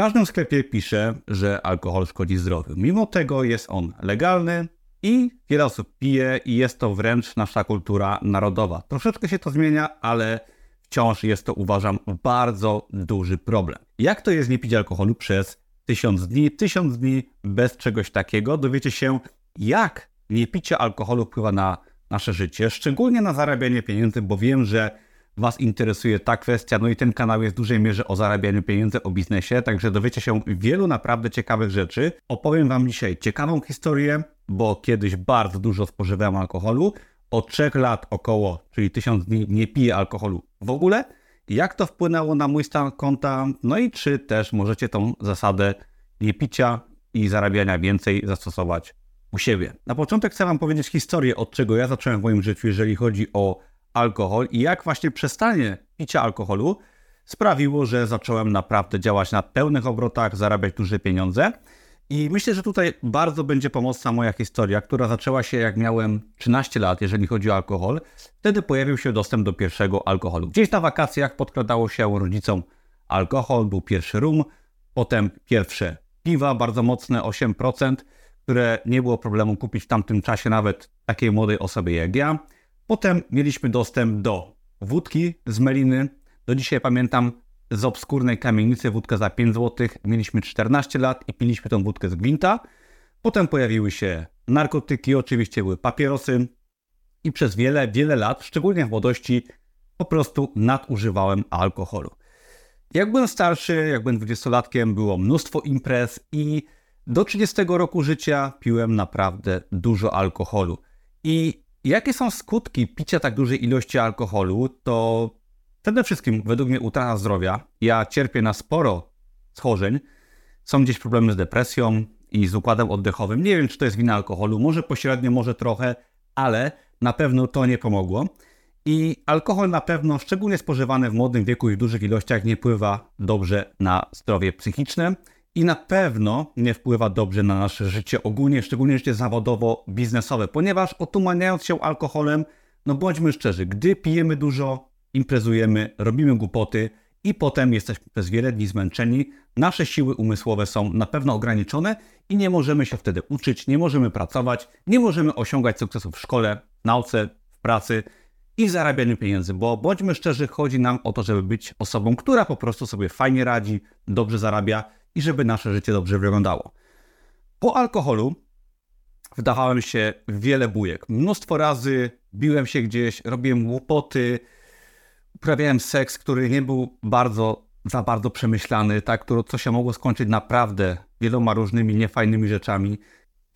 każdym sklepie pisze, że alkohol szkodzi zdrowiu. Mimo tego jest on legalny i wiele osób pije i jest to wręcz nasza kultura narodowa. Troszeczkę się to zmienia, ale wciąż jest to, uważam, bardzo duży problem. Jak to jest nie pić alkoholu przez tysiąc dni? Tysiąc dni bez czegoś takiego. Dowiecie się, jak niepicie alkoholu wpływa na nasze życie, szczególnie na zarabianie pieniędzy, bo wiem, że Was interesuje ta kwestia, no i ten kanał jest w dużej mierze o zarabianiu pieniędzy, o biznesie, także dowiecie się wielu naprawdę ciekawych rzeczy. Opowiem Wam dzisiaj ciekawą historię, bo kiedyś bardzo dużo spożywałem alkoholu, od 3 lat około, czyli 1000 dni nie piję alkoholu w ogóle. Jak to wpłynęło na mój stan konta? No i czy też możecie tą zasadę nie picia i zarabiania więcej zastosować u siebie. Na początek chcę Wam powiedzieć historię, od czego ja zacząłem w moim życiu, jeżeli chodzi o alkohol i jak właśnie przestanie picia alkoholu sprawiło, że zacząłem naprawdę działać na pełnych obrotach, zarabiać duże pieniądze. I myślę, że tutaj bardzo będzie pomocna moja historia, która zaczęła się jak miałem 13 lat, jeżeli chodzi o alkohol. Wtedy pojawił się dostęp do pierwszego alkoholu. Gdzieś na wakacjach podkradało się rodzicom alkohol, był pierwszy rum, potem pierwsze piwa, bardzo mocne, 8%, które nie było problemu kupić w tamtym czasie nawet takiej młodej osobie jak ja. Potem mieliśmy dostęp do wódki z meliny. Do dzisiaj pamiętam z obskurnej kamienicy wódkę za 5 zł. Mieliśmy 14 lat i piliśmy tą wódkę z gwinta. Potem pojawiły się narkotyki, oczywiście były papierosy i przez wiele, wiele lat, szczególnie w młodości, po prostu nadużywałem alkoholu. Jak byłem starszy, jak byłem dwudziestolatkiem, było mnóstwo imprez i do 30 roku życia piłem naprawdę dużo alkoholu. I jakie są skutki picia tak dużej ilości alkoholu? To przede wszystkim według mnie utrata zdrowia. Ja cierpię na sporo schorzeń. Są gdzieś problemy z depresją i z układem oddechowym. Nie wiem, czy to jest wina alkoholu, może pośrednio, może trochę, ale na pewno to nie pomogło. I alkohol na pewno, szczególnie spożywany w młodym wieku i w dużych ilościach, nie wpływa dobrze na zdrowie psychiczne i na pewno nie wpływa dobrze na nasze życie ogólnie, szczególnie życie zawodowo-biznesowe, ponieważ otumaniając się alkoholem, no bądźmy szczerzy, gdy pijemy dużo, imprezujemy, robimy głupoty i potem jesteśmy przez wiele dni zmęczeni, nasze siły umysłowe są na pewno ograniczone i nie możemy się wtedy uczyć, nie możemy pracować, nie możemy osiągać sukcesów w szkole, nauce, w pracy i w zarabianiu pieniędzy, bo bądźmy szczerzy, chodzi nam o to, żeby być osobą, która po prostu sobie fajnie radzi, dobrze zarabia i żeby nasze życie dobrze wyglądało. Po alkoholu wdawałem się w wiele bujek. Mnóstwo razy biłem się gdzieś, robiłem głupoty, uprawiałem seks, który nie był bardzo, za bardzo przemyślany, tak, co się mogło skończyć naprawdę wieloma różnymi niefajnymi rzeczami.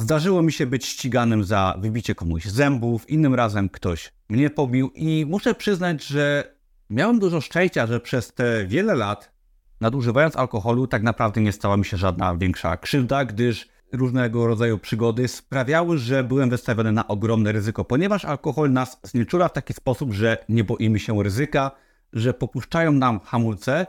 Zdarzyło mi się być ściganym za wybicie komuś zębów, innym razem ktoś mnie pobił i muszę przyznać, że miałem dużo szczęścia, że przez te wiele lat nadużywając alkoholu tak naprawdę nie stała mi się żadna większa krzywda, gdyż różnego rodzaju przygody sprawiały, że byłem wystawiony na ogromne ryzyko, ponieważ alkohol nas znieczula w taki sposób, że nie boimy się ryzyka, że popuszczają nam hamulce,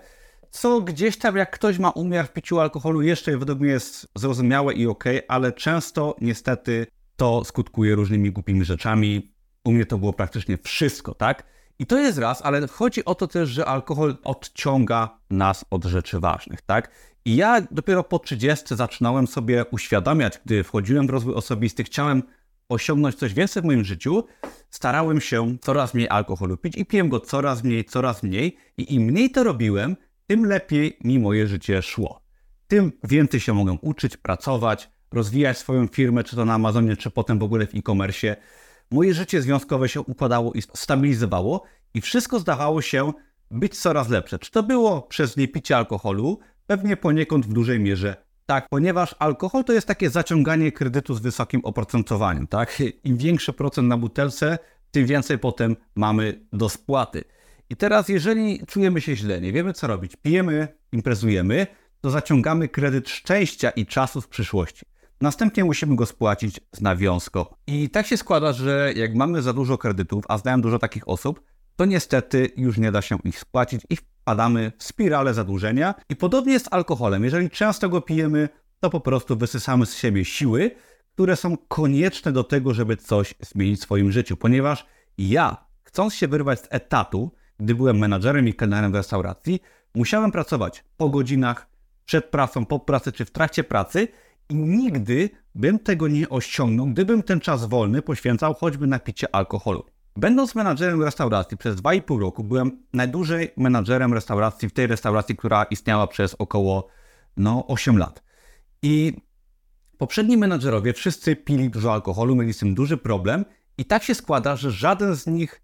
co gdzieś tam jak ktoś ma umiar w piciu alkoholu jeszcze według mnie jest zrozumiałe i ok, ale często niestety to skutkuje różnymi głupimi rzeczami. U mnie to było praktycznie wszystko, tak? I to jest raz, ale chodzi o to też, że alkohol odciąga nas od rzeczy ważnych, tak? I ja dopiero po 30 zaczynałem sobie uświadamiać, gdy wchodziłem w rozwój osobisty, chciałem osiągnąć coś więcej w moim życiu, starałem się coraz mniej alkoholu pić i piłem go coraz mniej, coraz mniej. I im mniej to robiłem, tym lepiej mi moje życie szło. Tym więcej się mogłem uczyć, pracować, rozwijać swoją firmę, czy to na Amazonie, czy potem w ogóle w e-commerce moje życie związkowe się układało i stabilizowało i wszystko zdawało się być coraz lepsze. Czy to było przez niepicie alkoholu? Pewnie poniekąd w dużej mierze tak, ponieważ alkohol to jest takie zaciąganie kredytu z wysokim oprocentowaniem, tak? Im większy procent na butelce, tym więcej potem mamy do spłaty. I teraz, jeżeli czujemy się źle, nie wiemy co robić, pijemy, imprezujemy, to zaciągamy kredyt szczęścia i czasu w przyszłości. Następnie musimy go spłacić z nawiązką. I tak się składa, że jak mamy za dużo kredytów, a znałem dużo takich osób, to niestety już nie da się ich spłacić i wpadamy w spiralę zadłużenia. I podobnie jest z alkoholem. Jeżeli często go pijemy, to po prostu wysysamy z siebie siły, które są konieczne do tego, żeby coś zmienić w swoim życiu. Ponieważ ja, chcąc się wyrwać z etatu, gdy byłem menadżerem i kelnerem w restauracji, musiałem pracować po godzinach, przed pracą, po pracy czy w trakcie pracy i nigdy bym tego nie osiągnął, gdybym ten czas wolny poświęcał choćby na picie alkoholu. Będąc menadżerem restauracji przez 2,5 roku, byłem najdłużej menadżerem restauracji w tej restauracji, która istniała przez około no, 8 lat. I poprzedni menadżerowie wszyscy pili dużo alkoholu, mieli z tym duży problem i tak się składa, że żaden z nich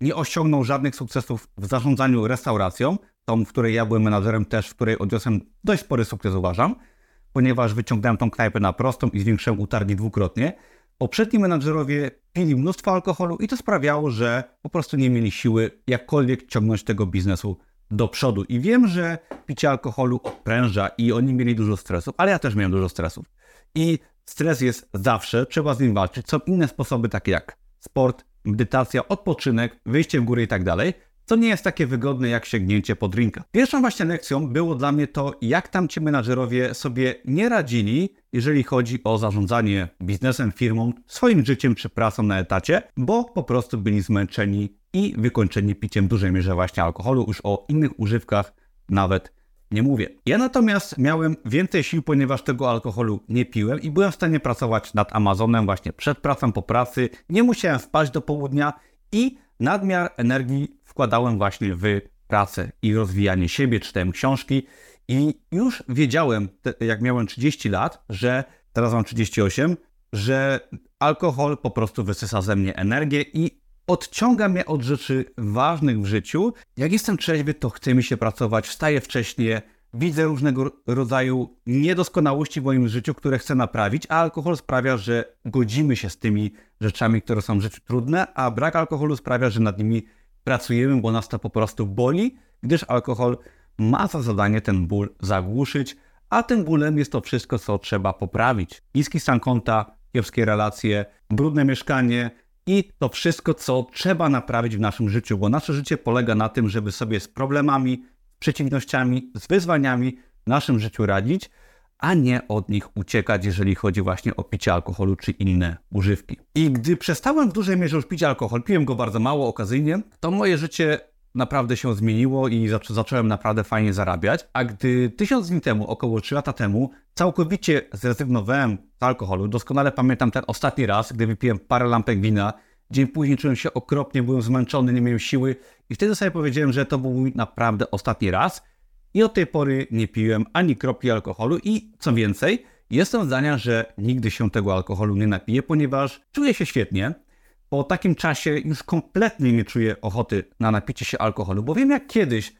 nie osiągnął żadnych sukcesów w zarządzaniu restauracją, tą, w której ja byłem menadżerem też, w której odniosłem dość spory sukces uważam, ponieważ wyciągnąłem tą knajpę na prostą i zwiększyłem utargi dwukrotnie. Poprzedni menadżerowie pili mnóstwo alkoholu i to sprawiało, że po prostu nie mieli siły jakkolwiek ciągnąć tego biznesu do przodu. I wiem, że picie alkoholu odpręża i oni mieli dużo stresów, ale ja też miałem dużo stresów. I stres jest zawsze, trzeba z nim walczyć. Są inne sposoby, takie jak sport, medytacja, odpoczynek, wyjście w górę i tak dalej, co nie jest takie wygodne jak sięgnięcie po drinka. Pierwszą właśnie lekcją było dla mnie to, jak tam ci menadżerowie sobie nie radzili, jeżeli chodzi o zarządzanie biznesem, firmą, swoim życiem czy pracą na etacie, bo po prostu byli zmęczeni i wykończeni piciem w dużej mierze właśnie alkoholu, już o innych używkach nawet nie mówię. Ja natomiast miałem więcej sił, ponieważ tego alkoholu nie piłem i byłem w stanie pracować nad Amazonem właśnie przed pracą, po pracy. Nie musiałem spać do południa i nadmiar energii wkładałem właśnie w pracę i rozwijanie siebie, czytałem książki i już wiedziałem, jak miałem 30 lat, że teraz mam 38, że alkohol po prostu wysysa ze mnie energię i odciąga mnie od rzeczy ważnych w życiu. Jak jestem trzeźwy, to chce mi się pracować, wstaję wcześniej, widzę różnego rodzaju niedoskonałości w moim życiu, które chcę naprawić, a alkohol sprawia, że godzimy się z tymi rzeczami, które są w życiu trudne, a brak alkoholu sprawia, że nad nimi pracujemy, bo nas to po prostu boli, gdyż alkohol ma za zadanie ten ból zagłuszyć, a tym bólem jest to wszystko, co trzeba poprawić. Niski stan konta, kiepskie relacje, brudne mieszkanie, i to wszystko, co trzeba naprawić w naszym życiu, bo nasze życie polega na tym, żeby sobie z problemami, przeciwnościami, z wyzwaniami w naszym życiu radzić, a nie od nich uciekać, jeżeli chodzi właśnie o picie alkoholu czy inne używki. I gdy przestałem w dużej mierze już pić alkohol, piłem go bardzo mało okazyjnie, to moje życie naprawdę się zmieniło i zacząłem naprawdę fajnie zarabiać. A gdy tysiąc dni temu, około 3 lata temu, całkowicie zrezygnowałem z alkoholu, doskonale pamiętam ten ostatni raz, gdy wypiłem parę lampek wina, dzień później czułem się okropnie, byłem zmęczony, nie miałem siły i wtedy sobie powiedziałem, że to był mój naprawdę ostatni raz i od tej pory nie piłem ani kropli alkoholu i co więcej, jestem zdania, że nigdy się tego alkoholu nie napiję, ponieważ czuję się świetnie, po takim czasie już kompletnie nie czuję ochoty na napicie się alkoholu, bo wiem jak kiedyś,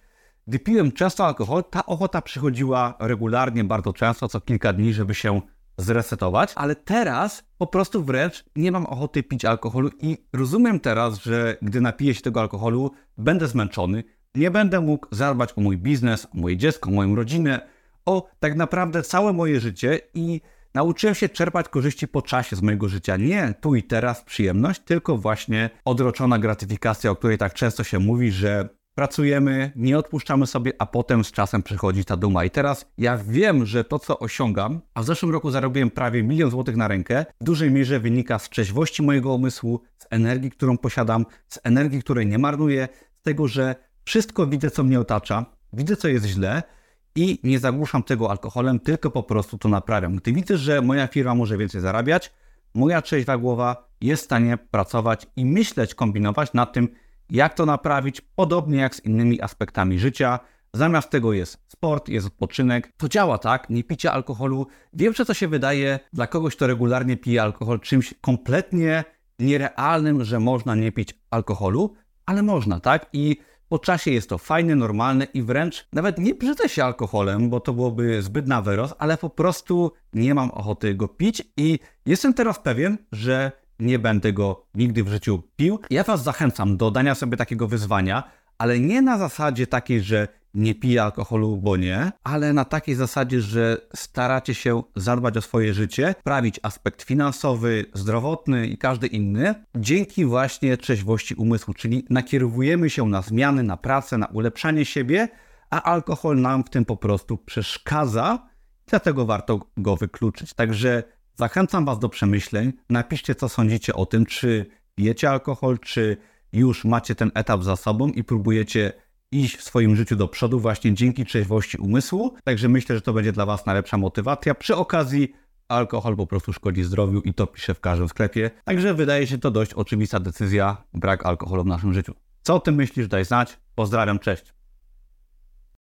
gdy piłem często alkohol, ta ochota przychodziła regularnie, bardzo często, co kilka dni, żeby się zresetować, ale teraz po prostu wręcz nie mam ochoty pić alkoholu i rozumiem teraz, że gdy napiję się tego alkoholu, będę zmęczony, nie będę mógł zadbać o mój biznes, o moje dziecko, o moją rodzinę, o tak naprawdę całe moje życie i Nauczyłem się czerpać korzyści po czasie z mojego życia. Nie tu i teraz przyjemność, tylko właśnie odroczona gratyfikacja, o której tak często się mówi, że pracujemy, nie odpuszczamy sobie, a potem z czasem przychodzi ta duma. I teraz ja wiem, że to, co osiągam, a w zeszłym roku zarobiłem prawie milion złotych na rękę, w dużej mierze wynika z trzeźwości mojego umysłu, z energii, którą posiadam, z energii, której nie marnuję, z tego, że wszystko widzę, co mnie otacza, widzę, co jest źle i nie zagłuszam tego alkoholem, tylko po prostu to naprawiam. Gdy widzę, że moja firma może więcej zarabiać, moja trzeźwa głowa jest w stanie pracować i myśleć, kombinować nad tym, jak to naprawić, podobnie jak z innymi aspektami życia. Zamiast tego jest sport, jest odpoczynek. To działa tak, nie picie alkoholu. Wiem, że to się wydaje dla kogoś, kto regularnie pije alkohol, czymś kompletnie nierealnym, że można nie pić alkoholu, ale można, tak? I po czasie jest to fajne, normalne i wręcz nawet nie brzydzę się alkoholem, bo to byłoby zbyt na wyrost, ale po prostu nie mam ochoty go pić i jestem teraz pewien, że nie będę go nigdy w życiu pił. Ja Was zachęcam do dania sobie takiego wyzwania, ale nie na zasadzie takiej, że nie piję alkoholu, bo nie, ale na takiej zasadzie, że staracie się zadbać o swoje życie, prawić aspekt finansowy, zdrowotny i każdy inny, dzięki właśnie trzeźwości umysłu, czyli nakierowujemy się na zmiany, na pracę, na ulepszanie siebie, a alkohol nam w tym po prostu przeszkadza, dlatego warto go wykluczyć. Także zachęcam Was do przemyśleń, napiszcie co sądzicie o tym, czy pijecie alkohol, czy już macie ten etap za sobą i próbujecie iść w swoim życiu do przodu właśnie dzięki trzeźwości umysłu. Także myślę, że to będzie dla Was najlepsza motywacja. Przy okazji alkohol po prostu szkodzi zdrowiu i to pisze w każdym sklepie. Także wydaje się to dość oczywista decyzja, brak alkoholu w naszym życiu. Co o tym myślisz? Daj znać. Pozdrawiam, cześć.